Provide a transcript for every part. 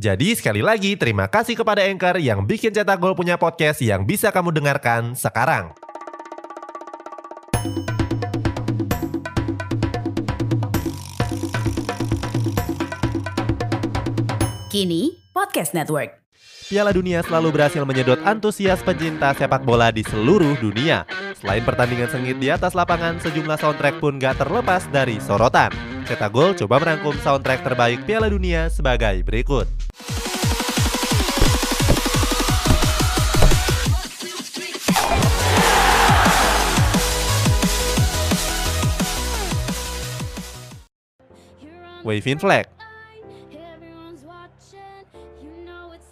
Jadi sekali lagi terima kasih kepada Anchor yang bikin Cetak Gol punya podcast yang bisa kamu dengarkan sekarang. Kini Podcast Network. Piala Dunia selalu berhasil menyedot antusias pencinta sepak bola di seluruh dunia. Selain pertandingan sengit di atas lapangan, sejumlah soundtrack pun gak terlepas dari sorotan. Cetak Gol coba merangkum soundtrack terbaik Piala Dunia sebagai berikut. Waving Flag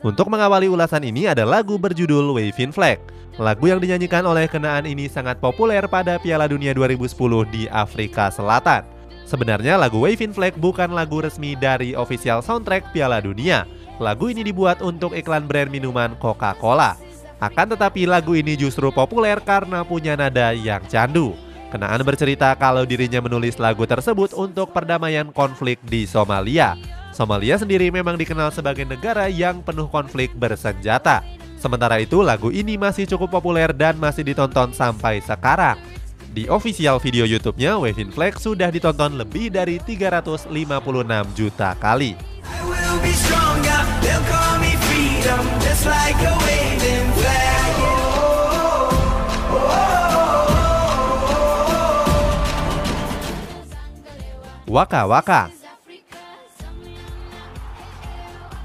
Untuk mengawali ulasan ini ada lagu berjudul Waving Flag. Lagu yang dinyanyikan oleh kenaan ini sangat populer pada Piala Dunia 2010 di Afrika Selatan. Sebenarnya lagu Waving Flag bukan lagu resmi dari official soundtrack Piala Dunia. Lagu ini dibuat untuk iklan brand minuman Coca-Cola. Akan tetapi lagu ini justru populer karena punya nada yang candu. Kenaan bercerita kalau dirinya menulis lagu tersebut untuk perdamaian konflik di Somalia. Somalia sendiri memang dikenal sebagai negara yang penuh konflik bersenjata. Sementara itu, lagu ini masih cukup populer dan masih ditonton sampai sekarang. Di official video YouTube-nya, Waving Flag sudah ditonton lebih dari 356 juta kali. Waka Waka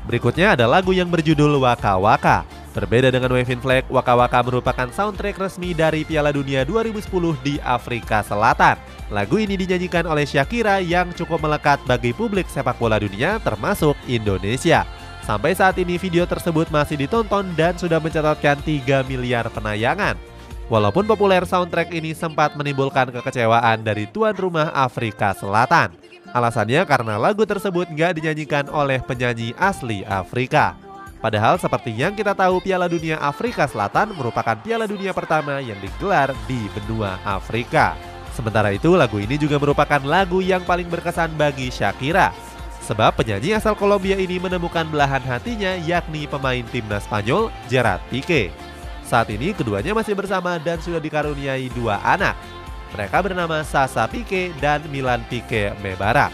Berikutnya ada lagu yang berjudul Waka Waka. Berbeda dengan Waving Flag, Waka Waka merupakan soundtrack resmi dari Piala Dunia 2010 di Afrika Selatan. Lagu ini dinyanyikan oleh Shakira yang cukup melekat bagi publik sepak bola dunia termasuk Indonesia. Sampai saat ini video tersebut masih ditonton dan sudah mencatatkan 3 miliar penayangan. Walaupun populer soundtrack ini sempat menimbulkan kekecewaan dari tuan rumah Afrika Selatan. Alasannya karena lagu tersebut nggak dinyanyikan oleh penyanyi asli Afrika. Padahal seperti yang kita tahu Piala Dunia Afrika Selatan merupakan Piala Dunia pertama yang digelar di benua Afrika. Sementara itu lagu ini juga merupakan lagu yang paling berkesan bagi Shakira. Sebab penyanyi asal Kolombia ini menemukan belahan hatinya yakni pemain timnas Spanyol Gerard Pique. Saat ini keduanya masih bersama dan sudah dikaruniai dua anak, mereka bernama Sasa Pique dan Milan Pique Mebarak.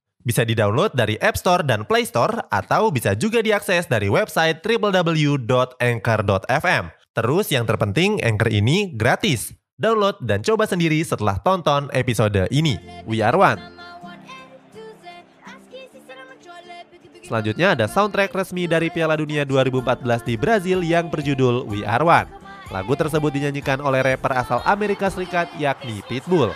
Bisa di-download dari App Store dan Play Store atau bisa juga diakses dari website www.anchor.fm. Terus yang terpenting Anchor ini gratis. Download dan coba sendiri setelah tonton episode ini. We are one. Selanjutnya ada soundtrack resmi dari Piala Dunia 2014 di Brazil yang berjudul We Are One. Lagu tersebut dinyanyikan oleh rapper asal Amerika Serikat yakni Pitbull.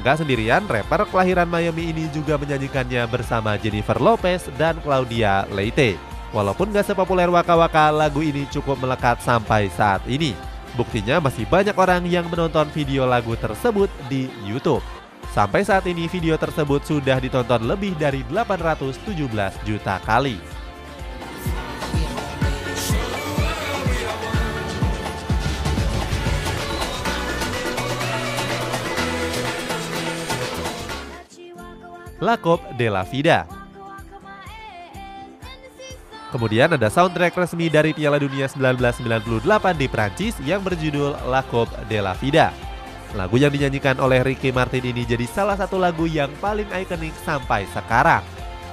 Gak sendirian, rapper kelahiran Miami ini juga menyanyikannya bersama Jennifer Lopez dan Claudia Leite. Walaupun gak sepopuler Waka Waka, lagu ini cukup melekat sampai saat ini. Buktinya masih banyak orang yang menonton video lagu tersebut di YouTube. Sampai saat ini video tersebut sudah ditonton lebih dari 817 juta kali. La Coupe de la Vida Kemudian ada soundtrack resmi dari Piala Dunia 1998 di Prancis yang berjudul La Coupe de la Vida. Lagu yang dinyanyikan oleh Ricky Martin ini jadi salah satu lagu yang paling ikonik sampai sekarang.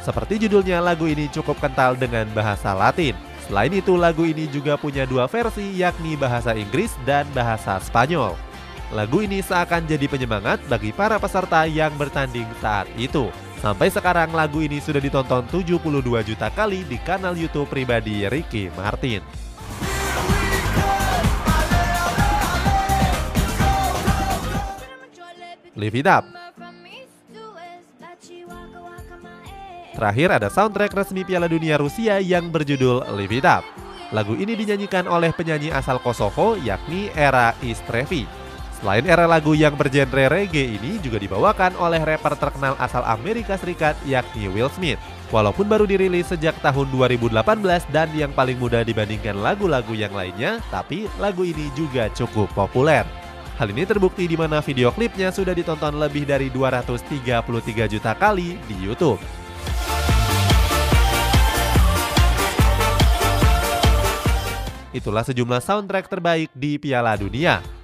Seperti judulnya, lagu ini cukup kental dengan bahasa Latin. Selain itu, lagu ini juga punya dua versi, yakni bahasa Inggris dan bahasa Spanyol. Lagu ini seakan jadi penyemangat bagi para peserta yang bertanding saat itu. Sampai sekarang lagu ini sudah ditonton 72 juta kali di kanal YouTube pribadi Ricky Martin. Live It Up Terakhir ada soundtrack resmi Piala Dunia Rusia yang berjudul Live It Up. Lagu ini dinyanyikan oleh penyanyi asal Kosovo yakni Era Istrevi. Selain era lagu yang bergenre reggae ini juga dibawakan oleh rapper terkenal asal Amerika Serikat yakni Will Smith. Walaupun baru dirilis sejak tahun 2018 dan yang paling mudah dibandingkan lagu-lagu yang lainnya, tapi lagu ini juga cukup populer. Hal ini terbukti di mana video klipnya sudah ditonton lebih dari 233 juta kali di YouTube. Itulah sejumlah soundtrack terbaik di Piala Dunia.